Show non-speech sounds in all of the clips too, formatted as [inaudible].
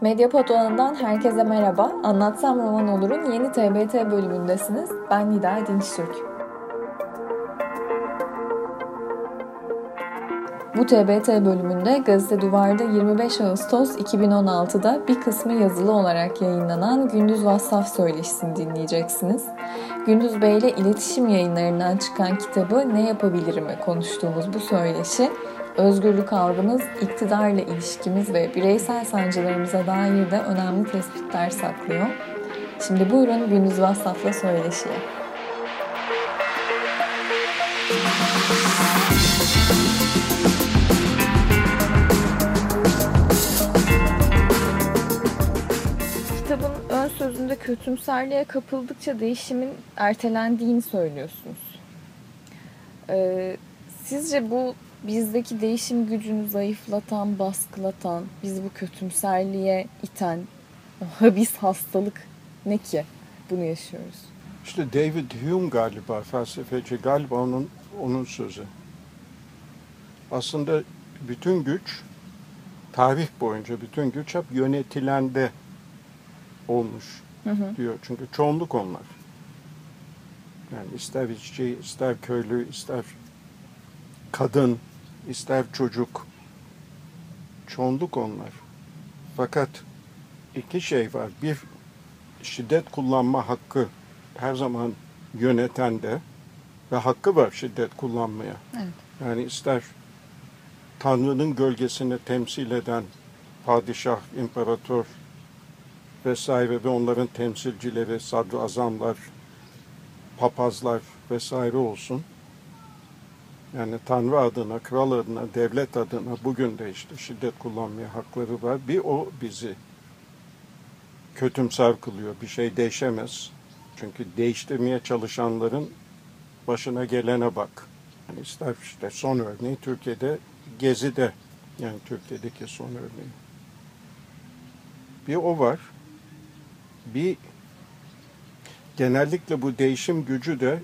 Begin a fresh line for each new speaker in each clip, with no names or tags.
Medyapod alanından herkese merhaba. Anlatsam Roman Olur'un yeni TBT bölümündesiniz. Ben Nida Dinçtürk. Bu TBT bölümünde Gazete Duvar'da 25 Ağustos 2016'da bir kısmı yazılı olarak yayınlanan Gündüz Vassaf söyleşisini dinleyeceksiniz. Gündüz Bey ile iletişim yayınlarından çıkan kitabı Ne Yapabilirim'i konuştuğumuz bu söyleşi özgürlük algımız, iktidarla ilişkimiz ve bireysel sancılarımıza dair de önemli tespitler saklıyor. Şimdi buyurun Gündüz Vassaf'la söyleşiye. Kitabın ön sözünde kötümserliğe kapıldıkça değişimin ertelendiğini söylüyorsunuz. Ee, sizce bu bizdeki değişim gücünü zayıflatan, baskılatan, bizi bu kötümserliğe iten o habis hastalık ne ki? Bunu yaşıyoruz.
İşte David Hume galiba felsefeci galiba onun onun sözü. Aslında bütün güç tarih boyunca bütün güç hep yönetilende olmuş hı hı. diyor. Çünkü çoğunluk onlar. Yani ister işçi, ister köylü, ister kadın, ister çocuk. Çoğunluk onlar. Fakat iki şey var. Bir, şiddet kullanma hakkı her zaman yönetende ve hakkı var şiddet kullanmaya. Evet. Yani ister Tanrı'nın gölgesini temsil eden padişah, imparator vesaire ve onların temsilcileri, sadr azamlar, papazlar vesaire olsun. Yani Tanrı adına, kral adına, devlet adına bugün de işte şiddet kullanmaya hakları var. Bir o bizi kötümser kılıyor. Bir şey değişemez. Çünkü değiştirmeye çalışanların başına gelene bak. Yani ister işte son örneği Türkiye'de Gezi'de yani Türkiye'deki son örneği. Bir o var. Bir genellikle bu değişim gücü de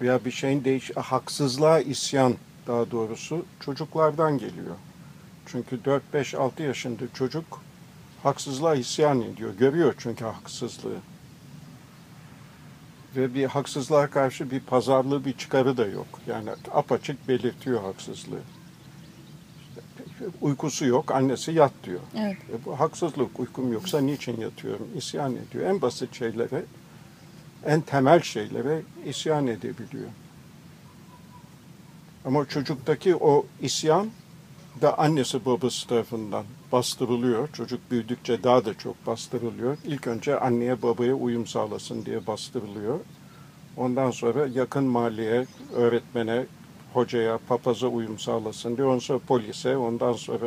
veya bir şeyin değiş haksızlığa isyan daha doğrusu çocuklardan geliyor. Çünkü 4 5 6 yaşında çocuk haksızlığa isyan ediyor. Görüyor çünkü haksızlığı. Ve bir haksızlığa karşı bir pazarlığı, bir çıkarı da yok. Yani apaçık belirtiyor haksızlığı. İşte uykusu yok, annesi yat diyor. Evet. E bu haksızlık, uykum yoksa niçin yatıyorum? İsyan ediyor. En basit şeylere en temel şeylere isyan edebiliyor. Ama çocuktaki o isyan da annesi babası tarafından bastırılıyor. Çocuk büyüdükçe daha da çok bastırılıyor. İlk önce anneye babaya uyum sağlasın diye bastırılıyor. Ondan sonra yakın mahalleye, öğretmene, hocaya, papaza uyum sağlasın diye. Ondan sonra polise, ondan sonra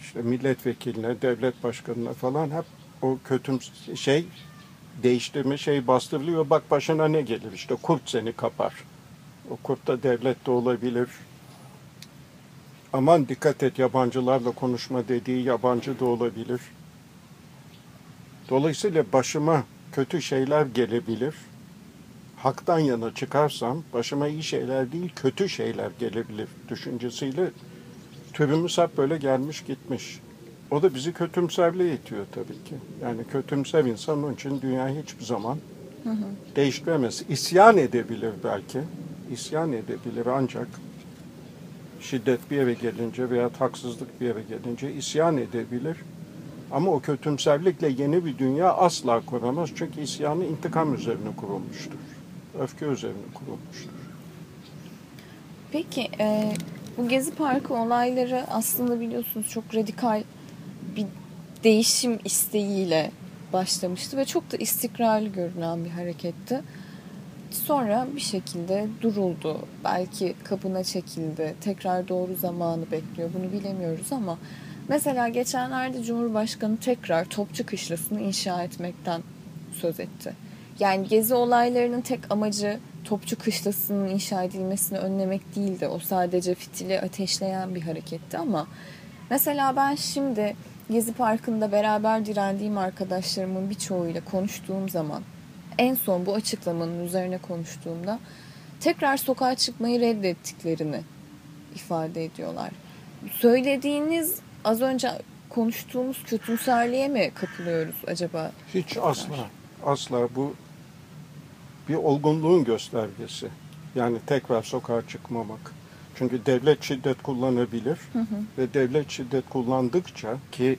işte milletvekiline, devlet başkanına falan hep o kötüm şey değiştirme şey bastırılıyor. Bak başına ne gelir işte kurt seni kapar. O kurt da devlet de olabilir. Aman dikkat et yabancılarla konuşma dediği yabancı da olabilir. Dolayısıyla başıma kötü şeyler gelebilir. Haktan yana çıkarsam başıma iyi şeyler değil kötü şeyler gelebilir düşüncesiyle türümüz hep böyle gelmiş gitmiş. O da bizi kötümserliğe itiyor tabii ki. Yani kötümser insan onun için dünyayı hiçbir zaman hı hı. değiştiremez. İsyan edebilir belki. İsyan edebilir ancak şiddet bir eve gelince veya haksızlık bir eve gelince isyan edebilir. Ama o kötümserlikle yeni bir dünya asla kuramaz. Çünkü isyanı intikam üzerine kurulmuştur. Öfke üzerine kurulmuştur.
Peki e, bu Gezi Parkı olayları aslında biliyorsunuz çok radikal değişim isteğiyle başlamıştı ve çok da istikrarlı görünen bir hareketti. Sonra bir şekilde duruldu. Belki kapına çekildi. Tekrar doğru zamanı bekliyor. Bunu bilemiyoruz ama mesela geçenlerde Cumhurbaşkanı tekrar Topçu Kışlası'nı inşa etmekten söz etti. Yani gezi olaylarının tek amacı Topçu Kışlası'nın inşa edilmesini önlemek değildi. O sadece fitili ateşleyen bir hareketti ama mesela ben şimdi Gezi Parkı'nda beraber direndiğim arkadaşlarımın birçoğuyla konuştuğum zaman en son bu açıklamanın üzerine konuştuğumda tekrar sokağa çıkmayı reddettiklerini ifade ediyorlar. Söylediğiniz az önce konuştuğumuz kötümserliğe mi kapılıyoruz acaba?
Hiç asla. Asla bu bir olgunluğun göstergesi. Yani tekrar sokağa çıkmamak. Çünkü devlet şiddet kullanabilir
Hı hı.
ve devlet şiddet kullandıkça ki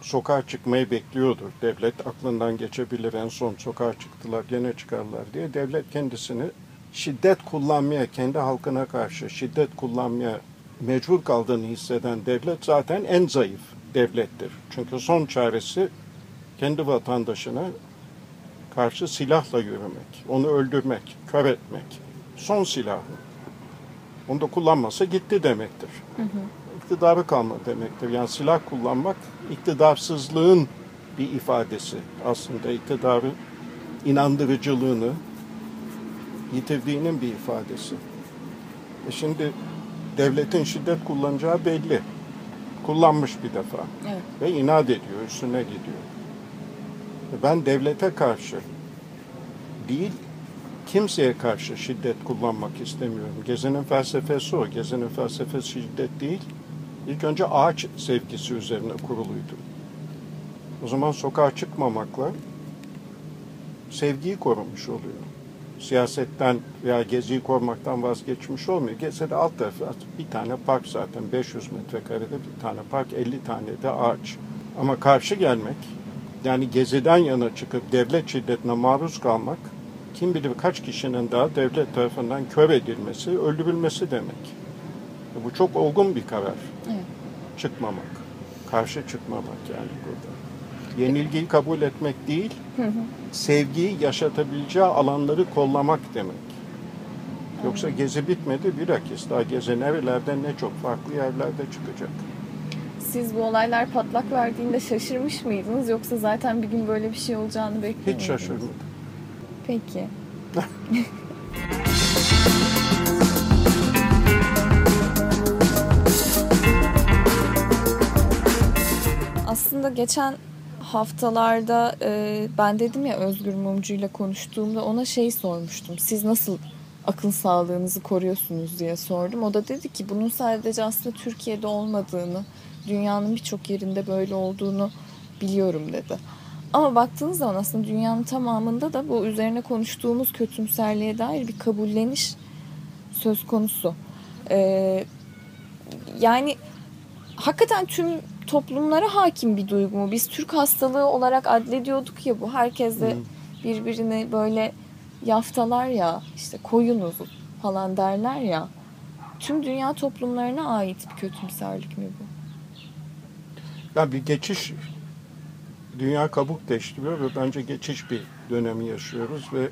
sokağa çıkmayı bekliyordur. Devlet aklından geçebilir en son sokağa çıktılar gene çıkarlar diye. Devlet kendisini şiddet kullanmaya, kendi halkına karşı şiddet kullanmaya mecbur kaldığını hisseden devlet zaten en zayıf devlettir. Çünkü son çaresi kendi vatandaşına karşı silahla yürümek, onu öldürmek, kör etmek. Son silahı. Onu da kullanmasa gitti demektir. İktidarı kalma demektir. Yani silah kullanmak iktidarsızlığın bir ifadesi. Aslında iktidarı inandırıcılığını yitirdiğinin bir ifadesi. E şimdi devletin şiddet kullanacağı belli. Kullanmış bir defa
Evet.
ve inat ediyor, üstüne gidiyor. E Ben devlete karşı değil, kimseye karşı şiddet kullanmak istemiyorum. Gezi'nin felsefesi o. Gezi'nin felsefesi şiddet değil. İlk önce ağaç sevgisi üzerine kuruluydu. O zaman sokağa çıkmamakla sevgiyi korumuş oluyor. Siyasetten veya geziyi korumaktan vazgeçmiş olmuyor. Gezi'de alt tarafı bir tane park zaten 500 metrekarede bir tane park 50 tane de ağaç. Ama karşı gelmek yani geziden yana çıkıp devlet şiddetine maruz kalmak kim bilir kaç kişinin daha devlet tarafından kör edilmesi, öldürülmesi demek. Bu çok olgun bir karar.
Evet.
Çıkmamak. Karşı çıkmamak yani burada. Yenilgiyi kabul etmek değil, sevgiyi yaşatabileceği alanları kollamak demek. Yoksa gezi bitmedi bilakis daha gezi nerelerde ne çok farklı yerlerde çıkacak.
Siz bu olaylar patlak verdiğinde şaşırmış mıydınız yoksa zaten bir gün böyle bir şey olacağını bekliyor
Hiç şaşırmadım.
Peki. [laughs] Aslında geçen haftalarda e, ben dedim ya Özgür Mumcu ile konuştuğumda ona şey sormuştum. Siz nasıl akıl sağlığınızı koruyorsunuz diye sordum. O da dedi ki bunun sadece aslında Türkiye'de olmadığını, dünyanın birçok yerinde böyle olduğunu biliyorum dedi. Ama baktığınız zaman aslında dünyanın tamamında da bu üzerine konuştuğumuz kötümserliğe dair bir kabulleniş söz konusu. Ee, yani hakikaten tüm toplumlara hakim bir duygu mu? Biz Türk hastalığı olarak adlediyorduk ya bu. Herkes de
Hı.
birbirini böyle yaftalar ya işte koyunuz falan derler ya. Tüm dünya toplumlarına ait bir kötümserlik mi bu?
Ya bir geçiş dünya kabuk değiştiriyor ve bence geçiş bir dönemi yaşıyoruz ve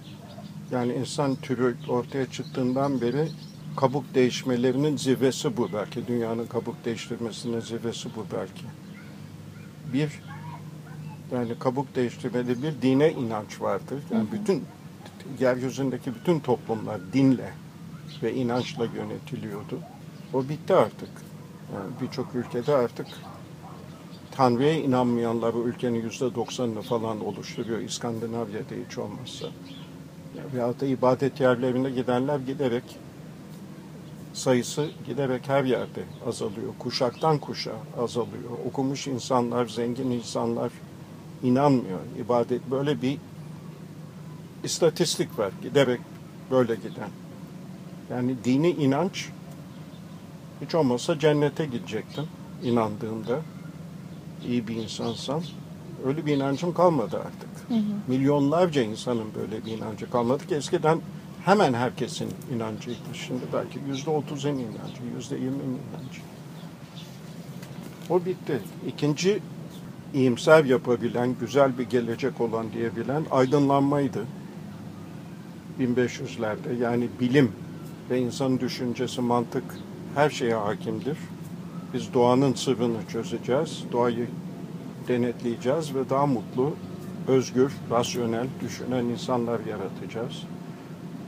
yani insan türü ortaya çıktığından beri kabuk değişmelerinin zirvesi bu belki. Dünyanın kabuk değiştirmesinin zirvesi bu belki. Bir yani kabuk değiştirmede bir dine inanç vardır. Yani bütün yeryüzündeki bütün toplumlar dinle ve inançla yönetiliyordu. O bitti artık. Yani birçok ülkede artık Tanrı'ya inanmayanlar ülkenin yüzde doksanını falan oluşturuyor. İskandinavya'da hiç olmazsa. Veyahut da ibadet yerlerine gidenler giderek sayısı giderek her yerde azalıyor. Kuşaktan kuşağa azalıyor. Okumuş insanlar, zengin insanlar inanmıyor. İbadet böyle bir istatistik var. Giderek böyle giden. Yani dini inanç hiç olmazsa cennete gidecektim inandığımda iyi bir insansam öyle bir inancım kalmadı artık. Milyonlarca insanın böyle bir inancı kalmadı ki eskiden hemen herkesin inancıydı. Şimdi belki yüzde otuzun inancı, yüzde yirminin inancı. O bitti. İkinci iyimser yapabilen, güzel bir gelecek olan diyebilen aydınlanmaydı. 1500'lerde yani bilim ve insanın düşüncesi, mantık her şeye hakimdir. Biz doğanın sırrını çözeceğiz, doğayı denetleyeceğiz ve daha mutlu, özgür, rasyonel, düşünen insanlar yaratacağız.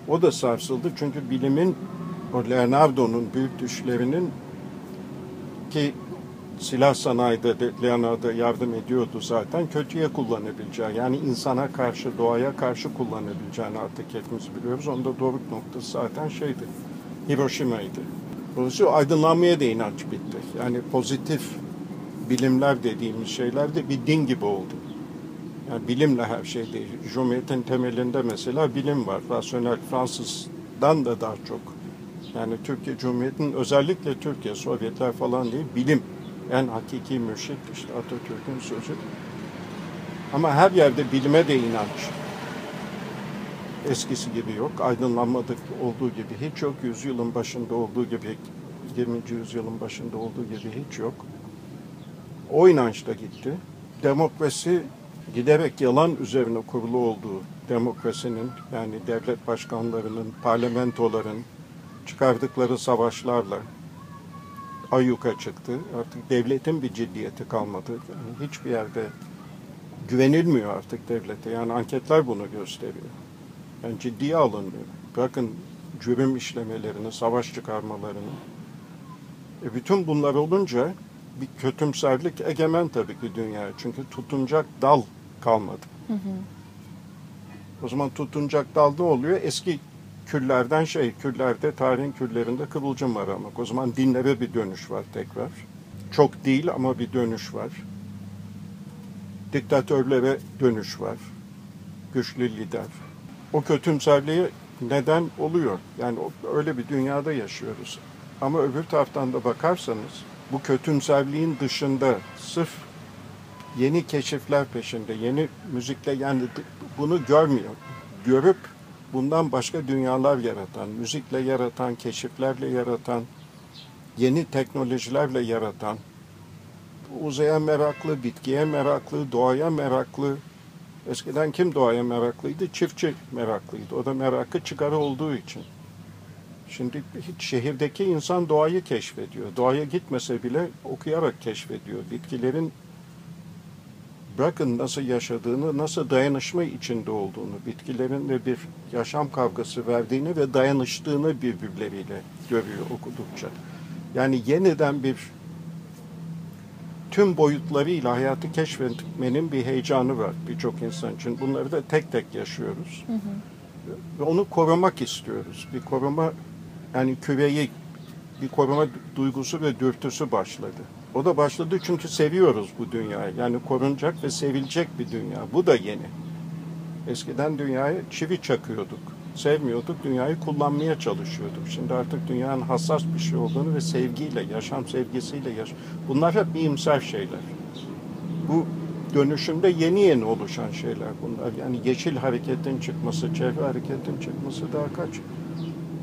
O da sarsıldı çünkü bilimin, o Leonardo'nun büyük düşlerinin ki silah sanayide de Leonardo yardım ediyordu zaten kötüye kullanabileceği yani insana karşı doğaya karşı kullanabileceğini artık hepimiz biliyoruz. Onda doruk noktası zaten şeydi Hiroşima'ydı. Dolayısıyla aydınlanmaya da inanç bitti. Yani pozitif bilimler dediğimiz şeyler de bir din gibi oldu. Yani bilimle her şey değil. Cumhuriyetin temelinde mesela bilim var. Rasyonel Fransız'dan da daha çok. Yani Türkiye Cumhuriyeti'nin özellikle Türkiye, Sovyetler falan değil, bilim. En hakiki mürşit işte Atatürk'ün sözü. Ama her yerde bilime de inanç. Eskisi gibi yok. Aydınlanmadık olduğu gibi hiç yok. Yüzyılın başında olduğu gibi, 20. yüzyılın başında olduğu gibi hiç yok. O inanç da gitti. Demokrasi giderek yalan üzerine kurulu olduğu demokrasinin yani devlet başkanlarının, parlamentoların çıkardıkları savaşlarla ayyuka çıktı. Artık devletin bir ciddiyeti kalmadı. Yani hiçbir yerde güvenilmiyor artık devlete. Yani anketler bunu gösteriyor. Yani ciddiye alınmıyor. Bakın cürüm işlemelerini, savaş çıkarmalarını. E bütün bunlar olunca bir kötümserlik egemen tabii ki dünya. Çünkü tutunacak dal kalmadı. Hı hı. O zaman tutunacak dal ne oluyor? Eski küllerden şey, küllerde, tarihin küllerinde kıvılcım var ama. O zaman dinlere bir dönüş var tekrar. Çok değil ama bir dönüş var. Diktatörlere dönüş var. Güçlü lider. O kötümserliğe neden oluyor. Yani öyle bir dünyada yaşıyoruz. Ama öbür taraftan da bakarsanız bu kötümserliğin dışında sırf yeni keşifler peşinde, yeni müzikle yani bunu görmüyor. Görüp bundan başka dünyalar yaratan, müzikle yaratan, keşiflerle yaratan, yeni teknolojilerle yaratan, uzaya meraklı, bitkiye meraklı, doğaya meraklı. Eskiden kim doğaya meraklıydı? Çiftçi meraklıydı. O da merakı çıkarı olduğu için. Şimdi hiç şehirdeki insan doğayı keşfediyor. Doğaya gitmese bile okuyarak keşfediyor. Bitkilerin bırakın nasıl yaşadığını, nasıl dayanışma içinde olduğunu, bitkilerin de bir yaşam kavgası verdiğini ve dayanıştığını birbirleriyle görüyor okudukça. Yani yeniden bir tüm boyutlarıyla hayatı keşfetmenin bir heyecanı var birçok insan için. Bunları da tek tek yaşıyoruz. Hı hı. Ve onu korumak istiyoruz. Bir koruma yani küreyi bir koruma duygusu ve dürtüsü başladı. O da başladı çünkü seviyoruz bu dünyayı. Yani korunacak ve sevilecek bir dünya. Bu da yeni. Eskiden dünyayı çivi çakıyorduk. Sevmiyorduk, dünyayı kullanmaya çalışıyorduk. Şimdi artık dünyanın hassas bir şey olduğunu ve sevgiyle, yaşam sevgisiyle yaş. Bunlar hep iyimser şeyler. Bu dönüşümde yeni yeni oluşan şeyler bunlar. Yani yeşil hareketin çıkması, çevre hareketin çıkması daha kaç?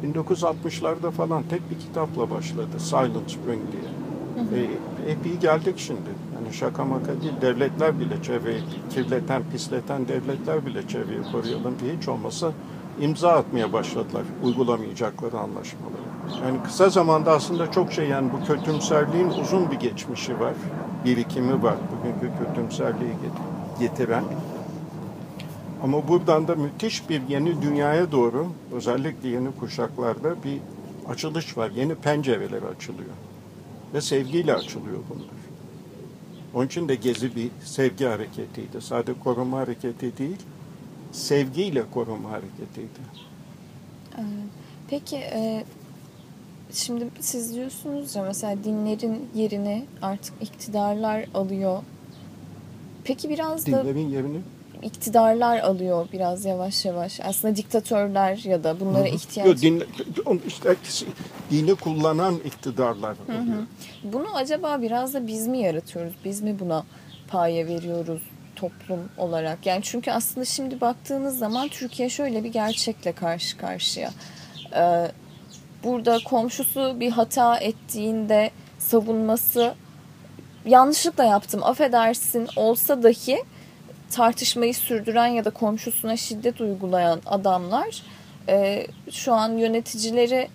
1960'larda falan tek bir kitapla başladı. Silent Spring diye. E, hep iyi geldik şimdi. Yani şaka maka değil. Devletler bile çevreyi kirleten, pisleten devletler bile çevreyi koruyalım diye hiç olmasa imza atmaya başladılar uygulamayacakları anlaşmaları. Yani kısa zamanda aslında çok şey yani bu kötümserliğin uzun bir geçmişi var. Birikimi var bugünkü kötümserliği getiren. Ama buradan da müthiş bir yeni dünyaya doğru özellikle yeni kuşaklarda bir açılış var. Yeni pencereler açılıyor. Ve sevgiyle açılıyor bunlar. Onun için de Gezi bir sevgi hareketiydi. Sadece koruma hareketi değil, sevgiyle koruma hareketiydi.
Ee, peki e, şimdi siz diyorsunuz ya mesela dinlerin yerini artık iktidarlar alıyor. Peki biraz
da... Dinlerin yerini?
iktidarlar alıyor biraz yavaş yavaş. Aslında diktatörler ya da bunlara Hı-hı. ihtiyaç...
Yok, din, işte dini kullanan iktidarlar oluyor. Hı-hı.
Bunu acaba biraz da biz mi yaratıyoruz? Biz mi buna paye veriyoruz toplum olarak? Yani çünkü aslında şimdi baktığınız zaman Türkiye şöyle bir gerçekle karşı karşıya. Ee, burada komşusu bir hata ettiğinde savunması yanlışlıkla yaptım affedersin olsa dahi tartışmayı sürdüren ya da komşusuna şiddet uygulayan adamlar e, şu an yöneticileri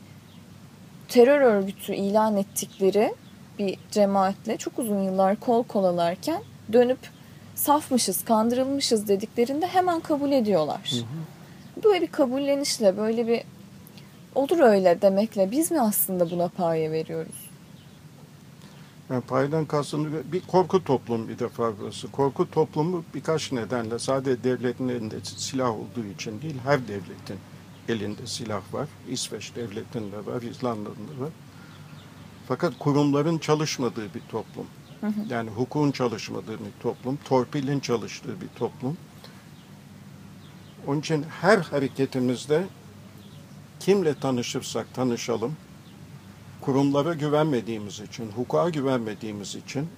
terör örgütü ilan ettikleri bir cemaatle çok uzun yıllar kol kolalarken dönüp safmışız, kandırılmışız dediklerinde hemen kabul ediyorlar. Hı hı. Böyle bir kabullenişle, böyle bir olur öyle demekle biz mi aslında buna paye veriyoruz?
Yani paydan kastım bir korku toplumu bir defa burası. Korku toplumu birkaç nedenle sadece devletin elinde silah olduğu için değil her devletin elinde silah var. İsveç devletinde var, İzlanda'da var. Fakat kurumların çalışmadığı bir toplum. Yani hukukun çalışmadığı bir toplum, torpilin çalıştığı bir toplum. Onun için her hareketimizde kimle tanışırsak tanışalım, kurumlara güvenmediğimiz için, hukuka güvenmediğimiz için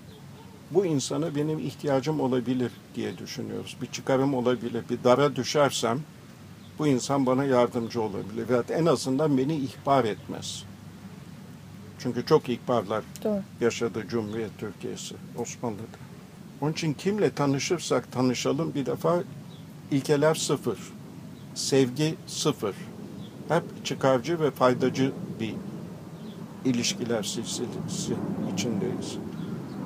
bu insana benim ihtiyacım olabilir diye düşünüyoruz. Bir çıkarım olabilir, bir dara düşersem bu insan bana yardımcı olabilir. Veya en azından beni ihbar etmez. Çünkü çok ihbarlar
Doğru.
yaşadı Cumhuriyet Türkiye'si Osmanlı'da. Onun için kimle tanışırsak tanışalım bir defa ilkeler sıfır. Sevgi sıfır. Hep çıkarcı ve faydacı bir ilişkiler silsilesi içindeyiz.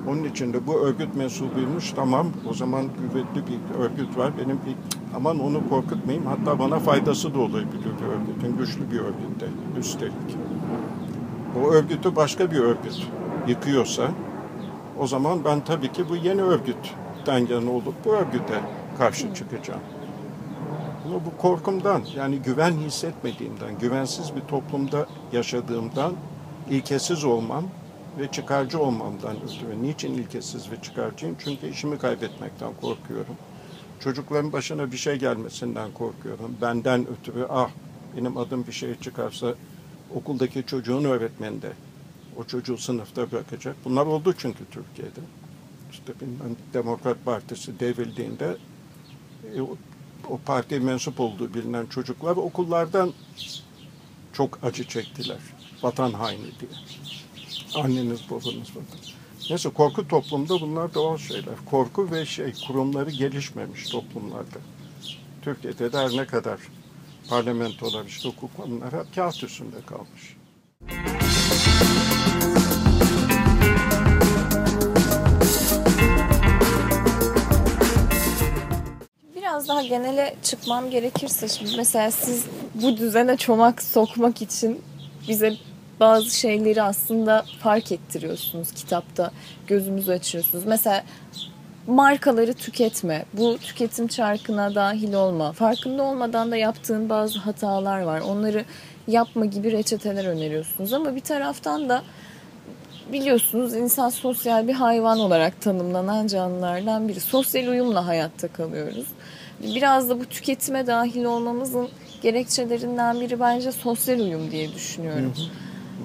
Onun için de bu örgüt mensubuymuş tamam o zaman kuvvetli bir örgüt var. Benim bir aman onu korkutmayayım hatta bana faydası da olabilir bir örgütün güçlü bir örgütte üstelik. O örgütü başka bir örgüt yıkıyorsa o zaman ben tabii ki bu yeni örgütten yana olup bu örgüte karşı çıkacağım. Ama bu korkumdan yani güven hissetmediğimden, güvensiz bir toplumda yaşadığımdan, ilkesiz olmam ve çıkarcı olmamdan ötürü. Niçin ilkesiz ve çıkarcıyım? Çünkü işimi kaybetmekten korkuyorum. Çocukların başına bir şey gelmesinden korkuyorum. Benden ötürü ah benim adım bir şey çıkarsa okuldaki çocuğun öğretmeni de o çocuğu sınıfta bırakacak. Bunlar oldu çünkü Türkiye'de. İşte bilmem Demokrat Partisi devrildiğinde e, o, o partiye mensup olduğu bilinen çocuklar okullardan çok acı çektiler. Vatan haini diye. Anneniz babanız vatan. Neyse korku toplumda bunlar doğal şeyler. Korku ve şey kurumları gelişmemiş toplumlarda. Türkiye'de de ne kadar parlamentolar işte hukuk konuları hep kağıt üstünde kalmış.
Biraz daha genele çıkmam gerekirse şimdi mesela siz bu düzene çomak sokmak için bize bazı şeyleri aslında fark ettiriyorsunuz kitapta. Gözümüzü açıyorsunuz. Mesela markaları tüketme. Bu tüketim çarkına dahil olma. Farkında olmadan da yaptığın bazı hatalar var. Onları yapma gibi reçeteler öneriyorsunuz. Ama bir taraftan da biliyorsunuz insan sosyal bir hayvan olarak tanımlanan canlılardan biri. Sosyal uyumla hayatta kalıyoruz. Biraz da bu tüketime dahil olmamızın gerekçelerinden biri bence sosyal uyum diye düşünüyorum.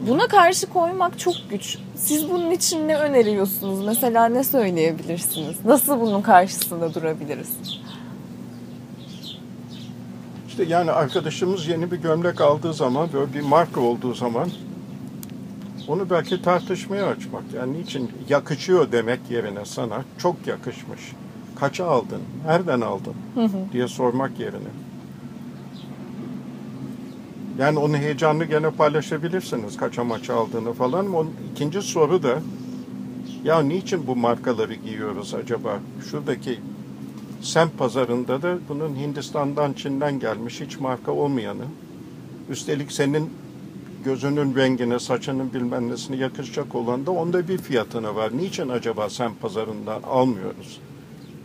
Buna karşı koymak çok güç. Siz bunun için ne öneriyorsunuz? Mesela ne söyleyebilirsiniz? Nasıl bunun karşısında durabiliriz?
İşte yani arkadaşımız yeni bir gömlek aldığı zaman böyle bir marka olduğu zaman onu belki tartışmaya açmak. Yani niçin yakışıyor demek yerine sana çok yakışmış. Kaça aldın? Nereden aldın? diye sormak yerine. Yani onun heyecanını gene paylaşabilirsiniz kaça maça aldığını falan. Onun ikinci soru da ya niçin bu markaları giyiyoruz acaba? Şuradaki semt pazarında da bunun Hindistan'dan, Çin'den gelmiş hiç marka olmayanı. Üstelik senin gözünün rengine, saçının bilmem nesine yakışacak olan da onda bir fiyatına var. Niçin acaba semt pazarından almıyoruz?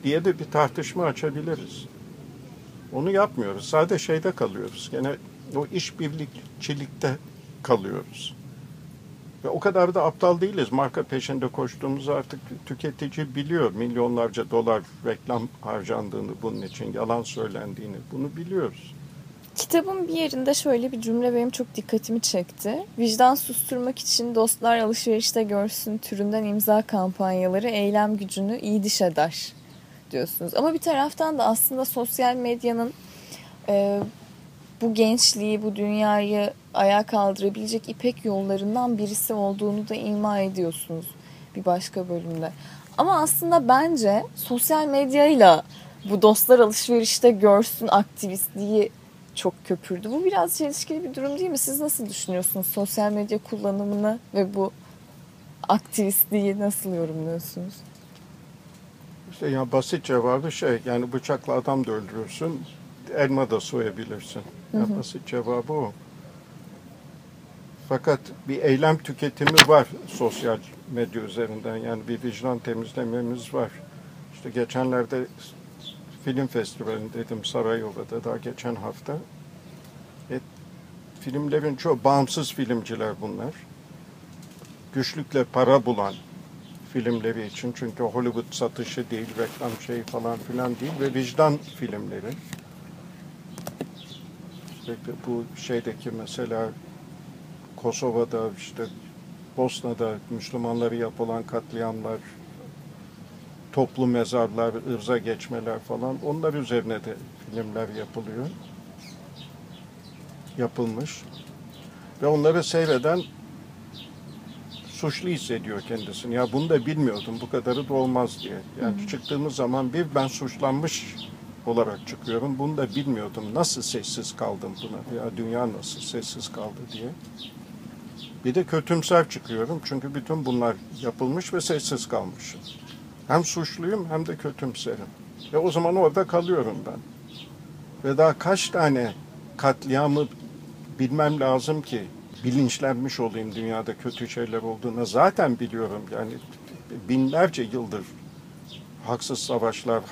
diye de bir tartışma açabiliriz. Onu yapmıyoruz. Sadece şeyde kalıyoruz. Gene o işbirlikçilikte kalıyoruz. Ve o kadar da aptal değiliz. Marka peşinde koştuğumuzu artık tüketici biliyor. Milyonlarca dolar reklam harcandığını bunun için, yalan söylendiğini bunu biliyoruz.
Kitabın bir yerinde şöyle bir cümle benim çok dikkatimi çekti. Vicdan susturmak için dostlar alışverişte görsün türünden imza kampanyaları eylem gücünü iyi diş eder diyorsunuz. Ama bir taraftan da aslında sosyal medyanın e, bu gençliği, bu dünyayı ayağa kaldırabilecek ipek yollarından birisi olduğunu da ima ediyorsunuz bir başka bölümde. Ama aslında bence sosyal medyayla bu dostlar alışverişte görsün aktivistliği çok köpürdü. Bu biraz çelişkili bir durum değil mi? Siz nasıl düşünüyorsunuz sosyal medya kullanımını ve bu aktivistliği nasıl yorumluyorsunuz?
İşte ya basit cevabı şey yani bıçakla adam da öldürürsün, elma da soyabilirsin. Ya basit cevabı o. Fakat bir eylem tüketimi var sosyal medya üzerinden. Yani bir vicdan temizlememiz var. İşte geçenlerde film festivalindeydim Sarayova'da daha geçen hafta. E, filmlerin çoğu bağımsız filmciler bunlar. Güçlükle para bulan filmleri için. Çünkü Hollywood satışı değil, reklam şey falan filan değil ve vicdan filmleri. Bu şeydeki mesela Kosova'da işte Bosna'da Müslümanları yapılan katliamlar, toplu mezarlar, ırza geçmeler falan onlar üzerine de filmler yapılıyor. Yapılmış. Ve onları seyreden suçlu hissediyor kendisini. Ya bunu da bilmiyordum, bu kadarı da olmaz diye. Yani hı hı. çıktığımız zaman bir ben suçlanmış olarak çıkıyorum. Bunu da bilmiyordum. Nasıl sessiz kaldım buna? Ya dünya nasıl sessiz kaldı diye. Bir de kötümser çıkıyorum. Çünkü bütün bunlar yapılmış ve sessiz kalmışım. Hem suçluyum hem de kötümserim. Ve o zaman orada kalıyorum ben. Ve daha kaç tane katliamı bilmem lazım ki bilinçlenmiş olayım dünyada kötü şeyler olduğuna zaten biliyorum. Yani binlerce yıldır haksız savaşlar,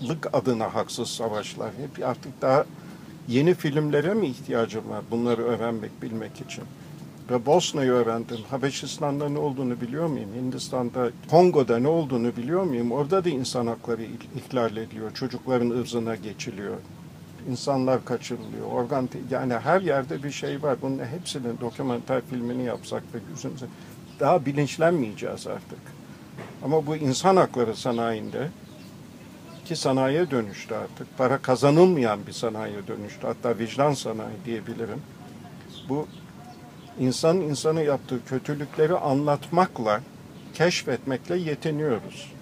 haklılık adına haksız savaşlar. Hep artık daha yeni filmlere mi ihtiyacım var bunları öğrenmek, bilmek için? Ve Bosna'yı öğrendim. Habeşistan'da ne olduğunu biliyor muyum? Hindistan'da, Kongo'da ne olduğunu biliyor muyum? Orada da insan hakları ihlal ediliyor. Çocukların ırzına geçiliyor. İnsanlar kaçırılıyor. Organ yani her yerde bir şey var. Bunun hepsinin dokumenter filmini yapsak ve yüzümüze daha bilinçlenmeyeceğiz artık. Ama bu insan hakları sanayinde ki sanayiye dönüştü artık. Para kazanılmayan bir sanayiye dönüştü. Hatta vicdan sanayi diyebilirim. Bu insan insanı yaptığı kötülükleri anlatmakla, keşfetmekle yetiniyoruz.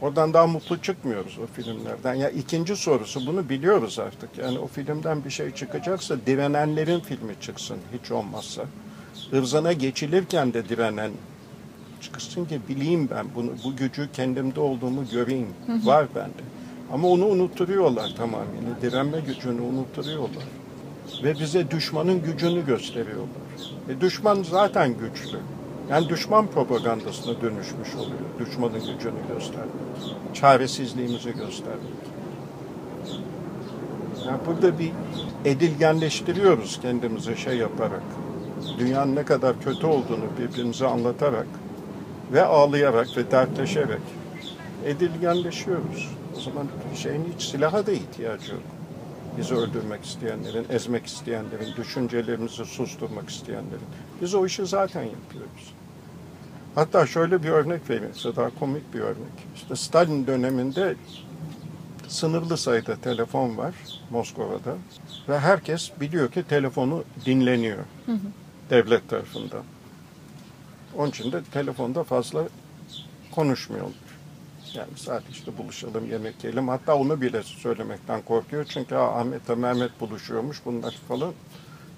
Oradan daha mutlu çıkmıyoruz o filmlerden. Ya ikinci sorusu bunu biliyoruz artık. Yani o filmden bir şey çıkacaksa direnenlerin filmi çıksın hiç olmazsa. Irzana geçilirken de direnen çıksın ki bileyim ben bunu bu gücü kendimde olduğumu göreyim. Var bende. Ama onu unutturuyorlar tamamen. Direnme gücünü unutturuyorlar. Ve bize düşmanın gücünü gösteriyorlar. E, düşman zaten güçlü. Yani düşman propagandasına dönüşmüş oluyor. Düşmanın gücünü göstermek. Çaresizliğimizi göstermek. Yani burada bir edilgenleştiriyoruz kendimize şey yaparak. Dünyanın ne kadar kötü olduğunu birbirimize anlatarak ve ağlayarak ve dertleşerek edilgenleşiyoruz. O zaman şeyin hiç silaha da ihtiyacı yok bizi öldürmek isteyenlerin, ezmek isteyenlerin, düşüncelerimizi susturmak isteyenlerin. Biz o işi zaten yapıyoruz. Hatta şöyle bir örnek vereyim size, daha komik bir örnek. İşte Stalin döneminde sınırlı sayıda telefon var Moskova'da ve herkes biliyor ki telefonu dinleniyor hı hı. devlet tarafından. Onun için de telefonda fazla konuşmuyorlar. Yani sadece işte buluşalım, yemek yiyelim. Hatta onu bile söylemekten korkuyor. Çünkü Ahmet'le Mehmet buluşuyormuş bunlar falan.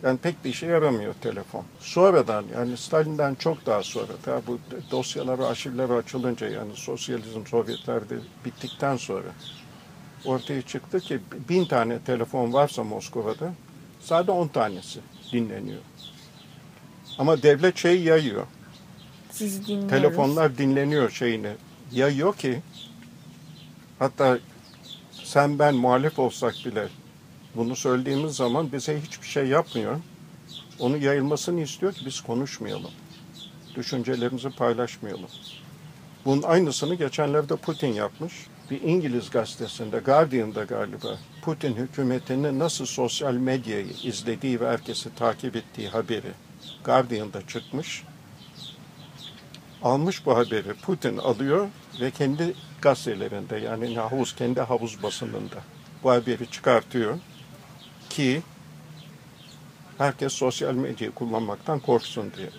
Yani pek bir işe yaramıyor telefon. Sonradan yani Stalin'den çok daha sonra tabi bu dosyaları, arşivleri açılınca yani sosyalizm Sovyetlerde bittikten sonra ortaya çıktı ki bin tane telefon varsa Moskova'da sadece on tanesi dinleniyor. Ama devlet şeyi yayıyor.
Sizi
Telefonlar dinleniyor şeyini yayıyor ki hatta sen ben muhalif olsak bile bunu söylediğimiz zaman bize hiçbir şey yapmıyor. Onu yayılmasını istiyor ki biz konuşmayalım. Düşüncelerimizi paylaşmayalım. Bunun aynısını geçenlerde Putin yapmış. Bir İngiliz gazetesinde, Guardian'da galiba, Putin hükümetinin nasıl sosyal medyayı izlediği ve herkesi takip ettiği haberi Guardian'da çıkmış almış bu haberi Putin alıyor ve kendi gazetelerinde yani havuz kendi havuz basınında bu haberi çıkartıyor ki herkes sosyal medyayı kullanmaktan korksun diye.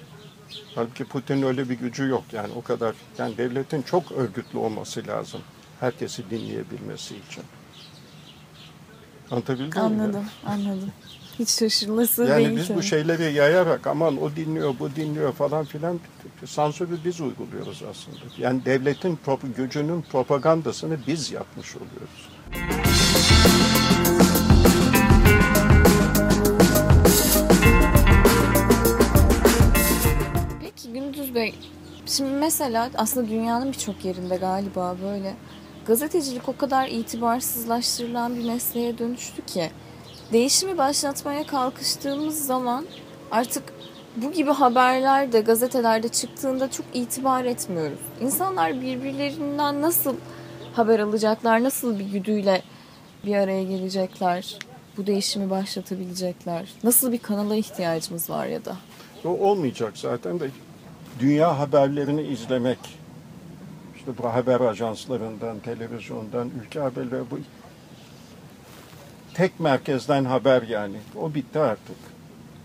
Halbuki Putin'in öyle bir gücü yok yani o kadar yani devletin çok örgütlü olması lazım herkesi dinleyebilmesi için. Anlatabildim
anladım, mi? Anladım, anladım. Hiç şaşırması
yani
değil.
Yani biz bu şeyleri yayarak aman o dinliyor, bu dinliyor falan filan sansürü biz uyguluyoruz aslında. Yani devletin gücünün propagandasını biz yapmış oluyoruz.
Peki Gündüz Bey, şimdi mesela aslında dünyanın birçok yerinde galiba böyle gazetecilik o kadar itibarsızlaştırılan bir mesleğe dönüştü ki değişimi başlatmaya kalkıştığımız zaman artık bu gibi haberler de gazetelerde çıktığında çok itibar etmiyoruz. İnsanlar birbirlerinden nasıl haber alacaklar, nasıl bir güdüyle bir araya gelecekler, bu değişimi başlatabilecekler, nasıl bir kanala ihtiyacımız var ya da.
O olmayacak zaten de dünya haberlerini izlemek, işte bu haber ajanslarından, televizyondan, ülke haberleri bu tek merkezden haber yani. O bitti artık.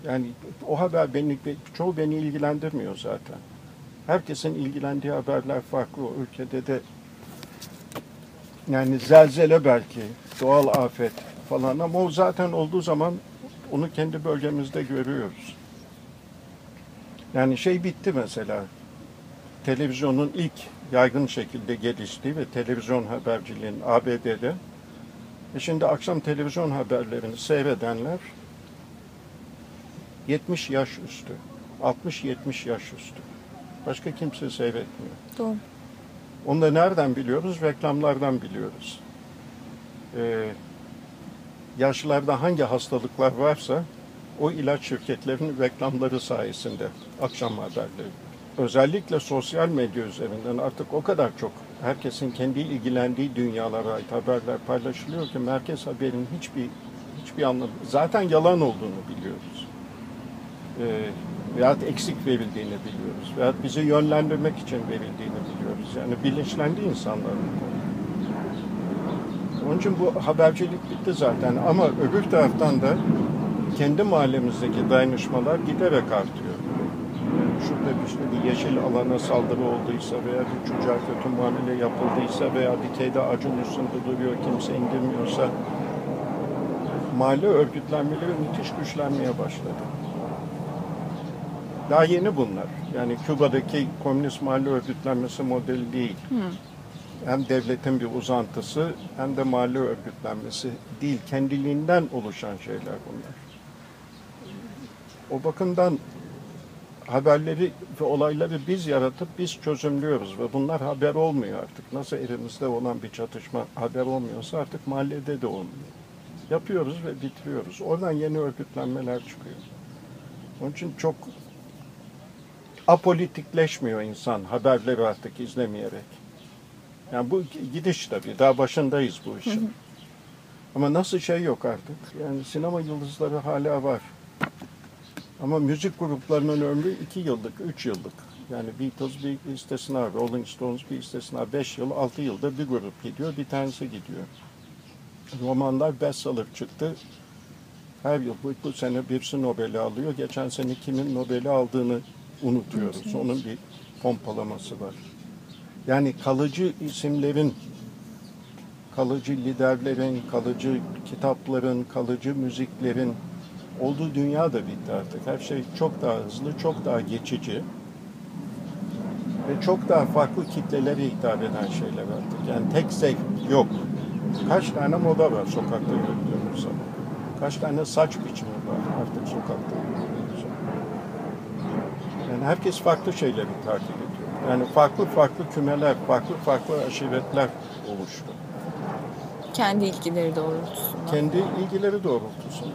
Yani o haber beni, çoğu beni ilgilendirmiyor zaten. Herkesin ilgilendiği haberler farklı. O ülkede de yani zelzele belki, doğal afet falan ama o zaten olduğu zaman onu kendi bölgemizde görüyoruz. Yani şey bitti mesela. Televizyonun ilk yaygın şekilde geliştiği ve televizyon haberciliğin ABD'de e şimdi akşam televizyon haberlerini seyredenler 70 yaş üstü. 60-70 yaş üstü. Başka kimse seyretmiyor.
Doğru.
Onu da nereden biliyoruz? Reklamlardan biliyoruz. Ee, yaşlılarda hangi hastalıklar varsa o ilaç şirketlerinin reklamları sayesinde akşam haberleri. Özellikle sosyal medya üzerinden artık o kadar çok herkesin kendi ilgilendiği dünyalara ait haberler paylaşılıyor ki merkez haberin hiçbir hiçbir anlamı zaten yalan olduğunu biliyoruz. Ee, veyahut eksik verildiğini biliyoruz. Veyahut bizi yönlendirmek için verildiğini biliyoruz. Yani bilinçlendi insanlar bu konuda. Onun için bu habercilik bitti zaten ama öbür taraftan da kendi mahallemizdeki dayanışmalar giderek artıyor. Şurada bir, işte bir yeşil alana saldırı olduysa veya bir çocuğa kötü muamele yapıldıysa veya bir kedi ağacın üstünde duruyor kimse indirmiyorsa mahalle örgütlenmeleri müthiş güçlenmeye başladı. Daha yeni bunlar. Yani Küba'daki komünist mahalle örgütlenmesi modeli değil. Hem devletin bir uzantısı hem de mahalle örgütlenmesi değil. Kendiliğinden oluşan şeyler bunlar. O bakımdan haberleri ve olayları biz yaratıp biz çözümlüyoruz ve bunlar haber olmuyor artık. Nasıl elimizde olan bir çatışma haber olmuyorsa artık mahallede de olmuyor. Yapıyoruz ve bitiriyoruz. Oradan yeni örgütlenmeler çıkıyor. Onun için çok apolitikleşmiyor insan haberleri artık izlemeyerek. Yani bu gidiş tabii. Daha başındayız bu işin. Ama nasıl şey yok artık. Yani sinema yıldızları hala var. Ama müzik gruplarının ömrü iki yıllık, üç yıllık. Yani Beatles bir istisna, Rolling Stones bir istisna. Beş yıl, altı yılda bir grup gidiyor, bir tanesi gidiyor. Romanlar bestseller çıktı. Her yıl bu, bu sene birisi Nobel'i alıyor. Geçen sene kimin Nobel'i aldığını unutuyoruz. Onun bir pompalaması var. Yani kalıcı isimlerin, kalıcı liderlerin, kalıcı kitapların, kalıcı müziklerin olduğu dünya da bitti artık. Her şey çok daha hızlı, çok daha geçici ve çok daha farklı kitlelere hitap eden şeyler artık. Yani tek zevk yok. Kaç tane moda var sokakta gördüğümüz zaman. Kaç tane saç biçimi var artık sokakta. Yani herkes farklı şeyleri takip ediyor. Yani farklı farklı kümeler, farklı farklı aşiretler oluştu.
Kendi ilgileri doğrultusunda.
Kendi ilgileri doğrultusunda.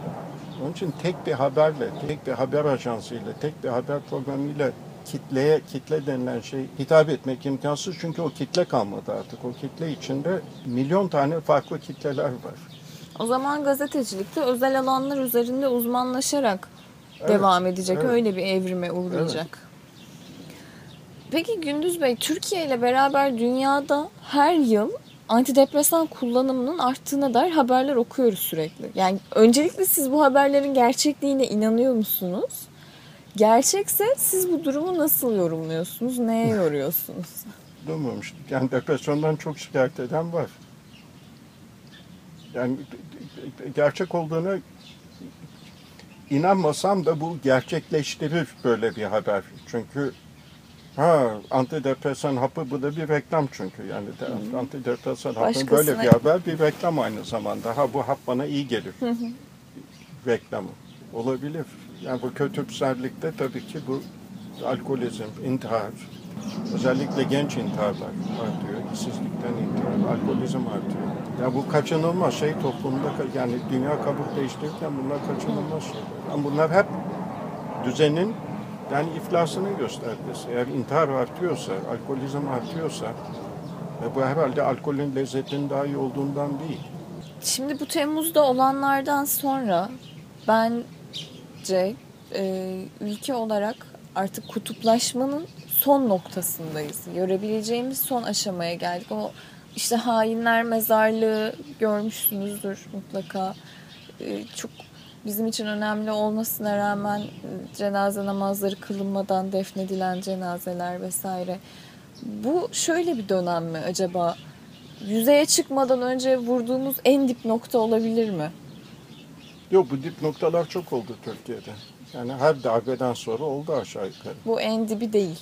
Onun için tek bir haberle, tek bir haber ajansıyla, tek bir haber programıyla kitleye, kitle denilen şey hitap etmek imkansız. Çünkü o kitle kalmadı artık. O kitle içinde milyon tane farklı kitleler var.
O zaman gazetecilikte özel alanlar üzerinde uzmanlaşarak
Evet,
devam edecek.
evet.
Öyle bir evrime uğrayacak. Peki Gündüz Bey, Türkiye ile beraber dünyada her yıl antidepresan kullanımının arttığına dair haberler okuyoruz sürekli. Yani öncelikle siz bu haberlerin gerçekliğine inanıyor musunuz? Gerçekse siz bu durumu nasıl yorumluyorsunuz? Neye [laughs] yoruyorsunuz?
Duymamıştık. Yani depresyondan çok şikayet eden var. Yani gerçek olduğuna inanmasam da bu gerçekleştirir böyle bir haber. Çünkü ha antidepresan hapı bu da bir reklam çünkü. Yani de, antidepresan hapı
Başkasına-
böyle bir haber bir reklam aynı zamanda. Ha bu hap bana iyi gelir. Reklamı. Olabilir. Yani bu kötümserlikte tabii ki bu alkolizm, intihar, özellikle genç intiharlar artıyor. İşsizlikten intihar, alkolizm artıyor. Ya bu kaçınılmaz şey toplumda yani dünya kabuk değiştirirken bunlar kaçınılmaz şeyler. Ama bunlar hep düzenin Yani iflasının göstergesi. Eğer intihar artıyorsa, alkolizm artıyorsa e bu herhalde alkolün lezzetinin daha iyi olduğundan değil.
Şimdi bu Temmuz'da olanlardan sonra bence e, ülke olarak artık kutuplaşmanın son noktasındayız. Görebileceğimiz son aşamaya geldik. O işte hainler mezarlığı görmüşsünüzdür mutlaka. E, çok bizim için önemli olmasına rağmen e, cenaze namazları kılınmadan defnedilen cenazeler vesaire. Bu şöyle bir dönem mi acaba? Yüzeye çıkmadan önce vurduğumuz en dip nokta olabilir mi?
Yok bu dip noktalar çok oldu Türkiye'de. Yani her darbeden sonra oldu aşağı yukarı.
Bu en dibi değil.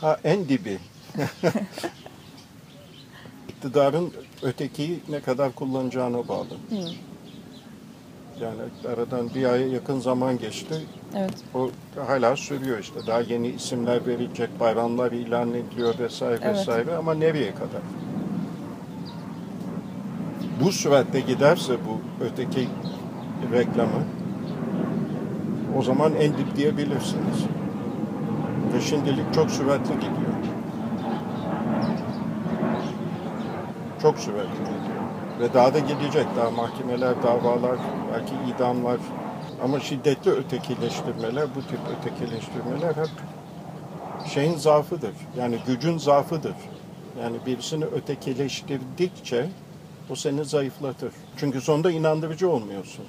Ha en dibi. [laughs] İktidarın ötekiyi ne kadar kullanacağına bağlı. Yani aradan bir aya yakın zaman geçti.
Evet.
O hala sürüyor işte. Daha yeni isimler verilecek, bayramlar ilan ediliyor vesaire
Evet.
vesaire ama nereye kadar? Bu süratte giderse bu öteki reklamı o zaman en dip diyebilirsiniz. Ve şimdilik çok süratli gidiyor. Çok süratli. Ve daha da gidecek. Daha mahkemeler, davalar, belki idamlar. Ama şiddetli ötekileştirmeler, bu tip ötekileştirmeler hep şeyin zaafıdır. Yani gücün zaafıdır. Yani birisini ötekileştirdikçe o seni zayıflatır. Çünkü sonunda inandırıcı olmuyorsun.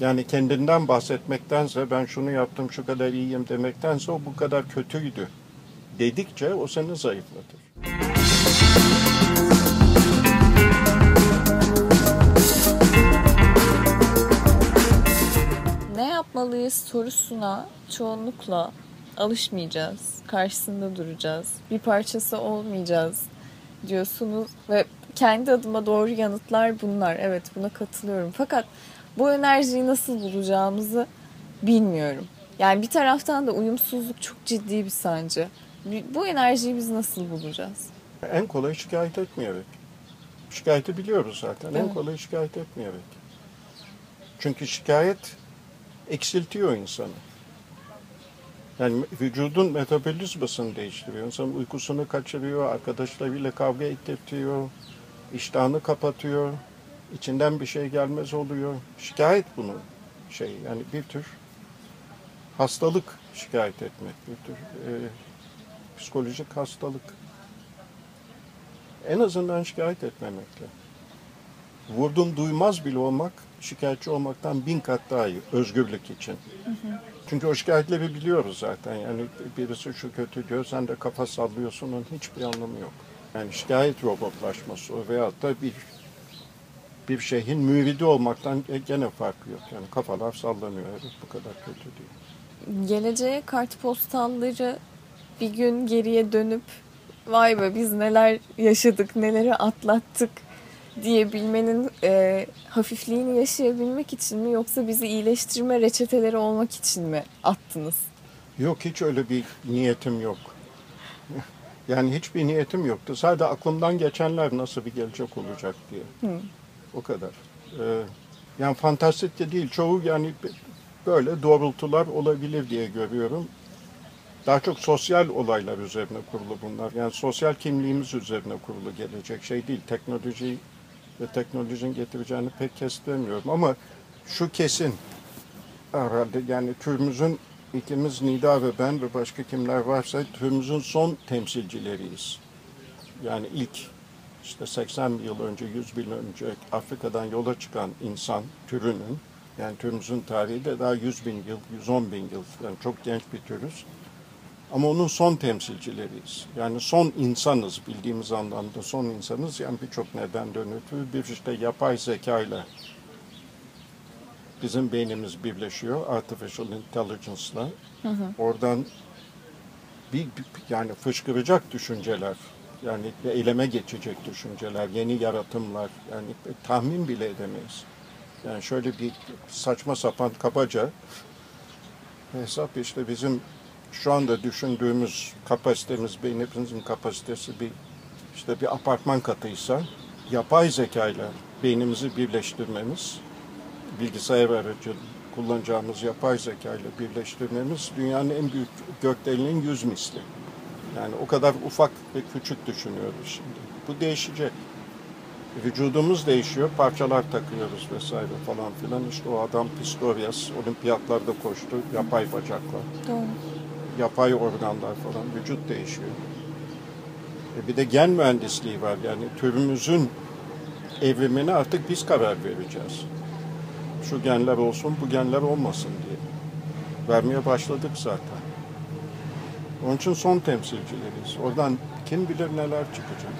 Yani kendinden bahsetmektense ben şunu yaptım şu kadar iyiyim demektense o bu kadar kötüydü dedikçe o seni zayıflatır.
Yapmalıyız sorusuna çoğunlukla alışmayacağız. Karşısında duracağız. Bir parçası olmayacağız diyorsunuz ve kendi adıma doğru yanıtlar bunlar. Evet buna katılıyorum. Fakat bu enerjiyi nasıl bulacağımızı bilmiyorum. Yani bir taraftan da uyumsuzluk çok ciddi bir sancı. Bu enerjiyi biz nasıl bulacağız?
En kolay şikayet etmeyerek. Şikayeti biliyoruz zaten. En
Evet.
kolay şikayet etmeyerek. Çünkü şikayet eksiltiyor insanı. Yani vücudun metabolizmasını değiştiriyor. İnsanın uykusunu kaçırıyor, arkadaşlarıyla kavga ettirtiyor, iştahını kapatıyor, içinden bir şey gelmez oluyor. Şikayet bunu şey yani bir tür hastalık şikayet etmek, bir tür e, psikolojik hastalık. En azından şikayet etmemekle. Vurdum duymaz bile olmak şikayetçi olmaktan bin kat daha iyi özgürlük için. Çünkü o şikayetleri biliyoruz zaten. Yani birisi şu kötü diyor, sen de kafa sallıyorsun, onun hiçbir anlamı yok. Yani şikayet robotlaşması veyahut da bir bir şeyin müridi olmaktan gene farkı yok. Yani kafalar sallanıyor, evet bu kadar kötü değil.
geleceğe kartpostalları bir gün geriye dönüp vay be biz neler yaşadık, neleri atlattık diyebilmenin e, hafifliğini yaşayabilmek için mi yoksa bizi iyileştirme reçeteleri olmak için mi attınız?
Yok hiç öyle bir niyetim yok. Yani hiçbir niyetim yoktu. Sadece aklımdan geçenler nasıl bir gelecek olacak diye.
Hı.
O kadar. Ee, yani fantastik de değil. Çoğu yani böyle doğrultular olabilir diye görüyorum. Daha çok sosyal olaylar üzerine kurulu bunlar. Yani sosyal kimliğimiz üzerine kurulu gelecek şey değil. Teknoloji ve teknolojinin getireceğini pek kestiremiyorum. Ama şu kesin herhalde yani türümüzün ikimiz Nida ve ben ve başka kimler varsa türümüzün son temsilcileriyiz. Yani ilk işte 80 yıl önce, 100 bin önce Afrika'dan yola çıkan insan türünün, yani türümüzün tarihi de daha 100 bin yıl, 110 bin yıl, yani çok genç bir türüz. Ama onun son temsilcileriyiz. Yani son insanız bildiğimiz anlamda son insanız. Yani birçok nedenden ötürü bir işte yapay zekayla bizim beynimiz birleşiyor artificial intelligence'la. Oradan bir, bir- yani fışkıracak düşünceler, yani eyleme geçecek düşünceler, yeni yaratımlar, yani tahmin bile edemeyiz. Yani şöyle bir saçma sapan kabaca hesap işte bizim şu anda düşündüğümüz kapasitemiz, beynimizin kapasitesi bir işte bir apartman katıysa yapay zekayla beynimizi birleştirmemiz bilgisayar aracı kullanacağımız yapay zeka ile birleştirmemiz dünyanın en büyük gökdelinin yüz misli. Yani o kadar ufak ve küçük düşünüyoruz şimdi. Bu değişecek. Vücudumuz değişiyor, parçalar takıyoruz vesaire falan filan. İşte o adam Pistorius olimpiyatlarda koştu, yapay bacaklar,
Doğru.
Yapay organlar falan, vücut değişiyor. E bir de gen mühendisliği var yani türümüzün evrimine artık biz karar vereceğiz. Şu genler olsun, bu genler olmasın diye. Vermeye başladık zaten. Onun için son temsilcileriyiz. Oradan kim bilir neler çıkacak.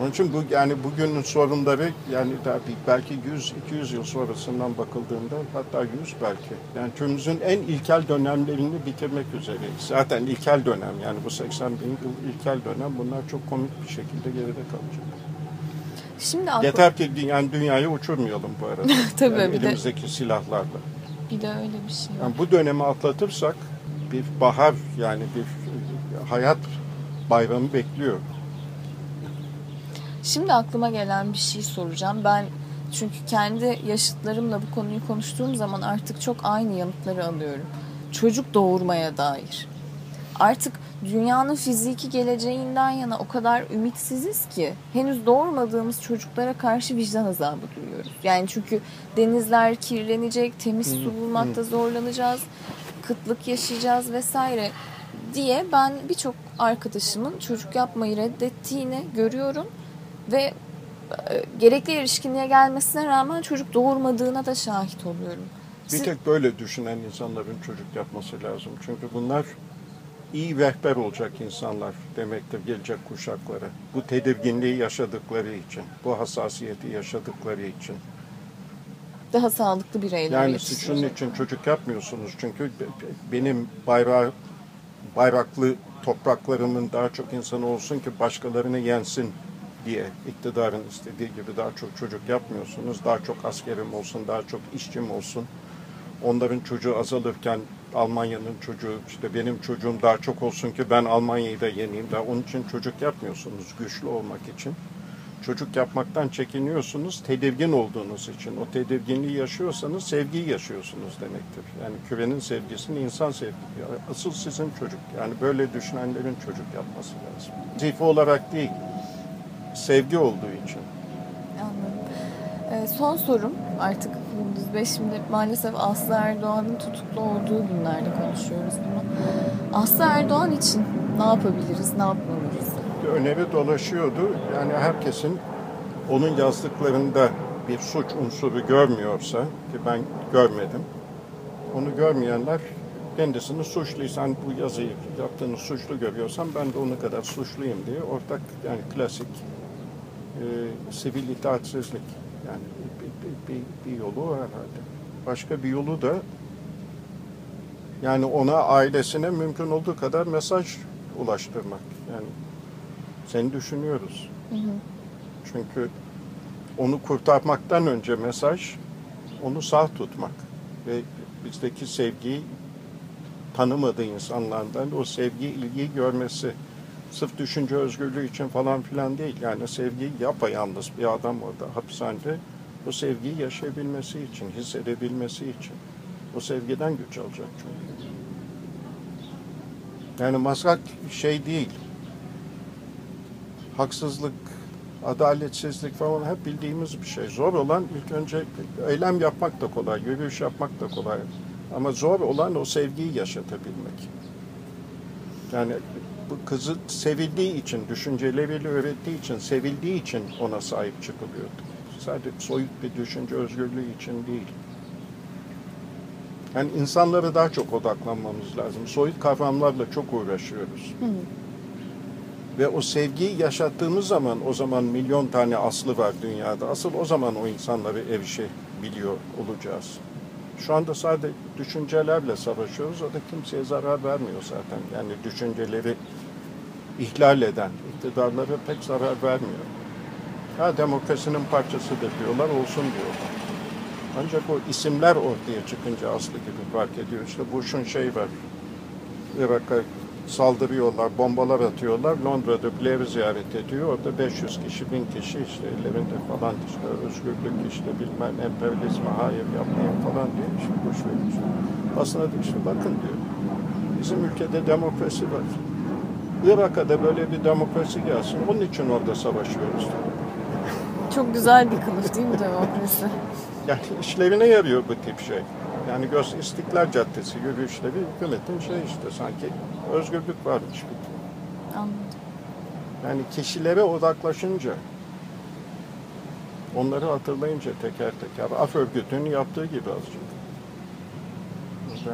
Onun için bu yani bugünün sorunları yani bir, belki 100-200 yıl sonrasından bakıldığında hatta 100 belki. Yani türümüzün en ilkel dönemlerini bitirmek üzereyiz. Zaten ilkel dönem yani bu 80 bin yıl ilkel dönem bunlar çok komik bir şekilde geride kalacak.
Şimdi aklı-
Yeter ki yani dünyayı uçurmayalım bu arada. [laughs]
Tabii,
yani
bir de-
elimizdeki silahlarla.
bir de öyle bir şey var.
Yani bu dönemi atlatırsak bir bahar yani bir hayat bayramı bekliyor.
Şimdi aklıma gelen bir şey soracağım. Ben çünkü kendi yaşıtlarımla bu konuyu konuştuğum zaman artık çok aynı yanıtları alıyorum. Çocuk doğurmaya dair. Artık dünyanın fiziki geleceğinden yana o kadar ümitsiziz ki henüz doğurmadığımız çocuklara karşı vicdan azabı duyuyoruz. Yani çünkü denizler kirlenecek, temiz su bulmakta zorlanacağız, kıtlık yaşayacağız vesaire diye ben birçok arkadaşımın çocuk yapmayı reddettiğini görüyorum ve e, gerekli erişkinliğe gelmesine rağmen çocuk doğurmadığına da şahit oluyorum.
Bir
Siz-
tek böyle düşünen insanların çocuk yapması lazım. Çünkü bunlar iyi rehber olacak insanlar demektir gelecek kuşaklara. Bu tedirginliği yaşadıkları için, bu hassasiyeti yaşadıkları için.
daha sağlıklı bireyler
Yani siz şunun için çocuk yapmıyorsunuz çünkü be- be- benim bayrağı bayraklı topraklarımın daha çok insanı olsun ki başkalarını yensin diye iktidarın istediği gibi daha çok çocuk yapmıyorsunuz. Daha çok askerim olsun, daha çok işçim olsun. Onların çocuğu azalırken Almanya'nın çocuğu, işte benim çocuğum daha çok olsun ki ben Almanya'yı da yeneyim. Daha onun için çocuk yapmıyorsunuz güçlü olmak için. Çocuk yapmaktan çekiniyorsunuz tedirgin olduğunuz için. O tedirginliği yaşıyorsanız sevgiyi yaşıyorsunuz demektir. Yani kürenin sevgisini insan sevgisi. Asıl sizin çocuk. Yani böyle düşünenlerin çocuk yapması lazım. Zife olarak değil, sevgi olduğu için.
Anladım. Ee, son sorum artık Gündüz Bey şimdi maalesef Aslı Erdoğan'ın tutuklu olduğu günlerde konuşuyoruz bunu. Aslı Erdoğan için ne yapabiliriz, ne yapmalıyız?
bir öneri dolaşıyordu. Yani herkesin onun yazdıklarında bir suç unsuru görmüyorsa ki ben görmedim. Onu görmeyenler kendisini suçluysan bu yazıyı yaptığını suçlu görüyorsan ben de onu kadar suçluyum diye ortak yani klasik e, sivil itaatsizlik yani bir, bir, bir, bir yolu o herhalde. Başka bir yolu da yani ona ailesine mümkün olduğu kadar mesaj ulaştırmak. Yani seni düşünüyoruz. Çünkü onu kurtarmaktan önce mesaj onu sağ tutmak ve bizdeki sevgiyi tanımadığı insanlardan o sevgi, ilgiyi görmesi. Sırf düşünce özgürlüğü için falan filan değil. Yani sevgiyi yapayalnız bir adam orada hapishanede o sevgiyi yaşayabilmesi için, hissedebilmesi için. O sevgiden güç alacak çünkü. Yani masak şey değil. Haksızlık, adaletsizlik falan hep bildiğimiz bir şey. Zor olan ilk önce eylem yapmak da kolay, yürüyüş yapmak da kolay. Ama zor olan o sevgiyi yaşatabilmek. Yani bu kızı sevildiği için, düşünceleriyle öğrettiği için, sevildiği için ona sahip çıkılıyordu. Sadece soyut bir düşünce özgürlüğü için değil. Yani insanlara daha çok odaklanmamız lazım. Soyut kavramlarla çok uğraşıyoruz. Ve o sevgiyi yaşattığımız zaman o zaman milyon tane aslı var dünyada. Asıl o zaman o insanları erişebiliyor olacağız. Şu anda sadece düşüncelerle savaşıyoruz. O da kimseye zarar vermiyor zaten. Yani düşünceleri ihlal eden iktidarlara pek zarar vermiyor. Ha demokrasinin parçasıdır diyorlar, olsun diyorlar. Ancak o isimler ortaya çıkınca aslı gibi fark ediyor. İşte Bush'un şey var, Irak'a saldırıyorlar, bombalar atıyorlar. Londra'da Blair'i ziyaret ediyor. Orada 500 kişi, 1000 kişi işte ellerinde falan işte özgürlük işte bilmem emperyalizme hayır yapmayın falan diye işte boş vermiş. Aslında diyor işte bakın diyor. Bizim ülkede demokrasi var. Irak'a da böyle bir demokrasi gelsin. Onun için orada savaşıyoruz. diyor.
Çok güzel bir kılıf değil mi demokrasi?
Yani işlevine yarıyor bu tip şey. Yani göz İstiklal Caddesi yürüyüşleri hükümetin şey işte sanki özgürlük varmış gibi.
Anladım.
Yani kişilere odaklaşınca, onları hatırlayınca teker teker, af örgütünün yaptığı gibi azıcık.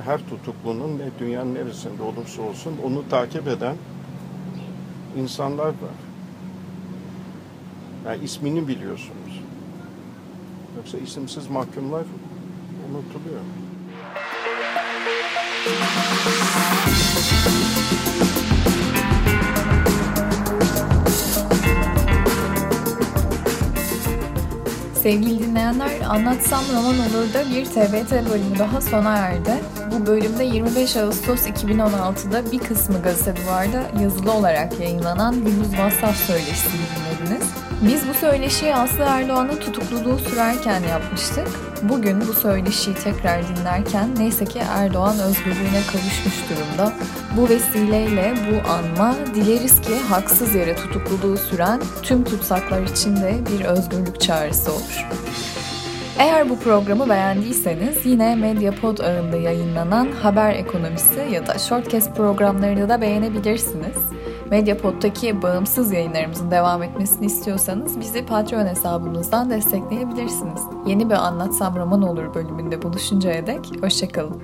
Her tutuklunun ne dünyanın neresinde olursa olsun onu takip eden insanlar var. Yani ismini biliyorsunuz. Yoksa isimsiz mahkumlar unutuluyor.
Sevgili dinleyenler, Anlatsam Roman Olur'da bir TBT bölümü daha sona erdi. Bu bölümde 25 Ağustos 2016'da bir kısmı gazete duvarda yazılı olarak yayınlanan Gündüz Vassaf söyleşisini dinlediniz. Biz bu söyleşiyi Aslı Erdoğan'ın tutukluluğu sürerken yapmıştık. Bugün bu söyleşiyi tekrar dinlerken neyse ki Erdoğan özgürlüğüne kavuşmuş durumda. Bu vesileyle bu anma dileriz ki haksız yere tutukluluğu süren tüm tutsaklar için de bir özgürlük çağrısı olur. Eğer bu programı beğendiyseniz yine Mediapod ağında yayınlanan Haber Ekonomisi ya da Shortcast programlarını da beğenebilirsiniz. Mediapod'daki bağımsız yayınlarımızın devam etmesini istiyorsanız bizi Patreon hesabımızdan destekleyebilirsiniz. Yeni bir Anlatsam Roman Olur bölümünde buluşuncaya dek hoşçakalın.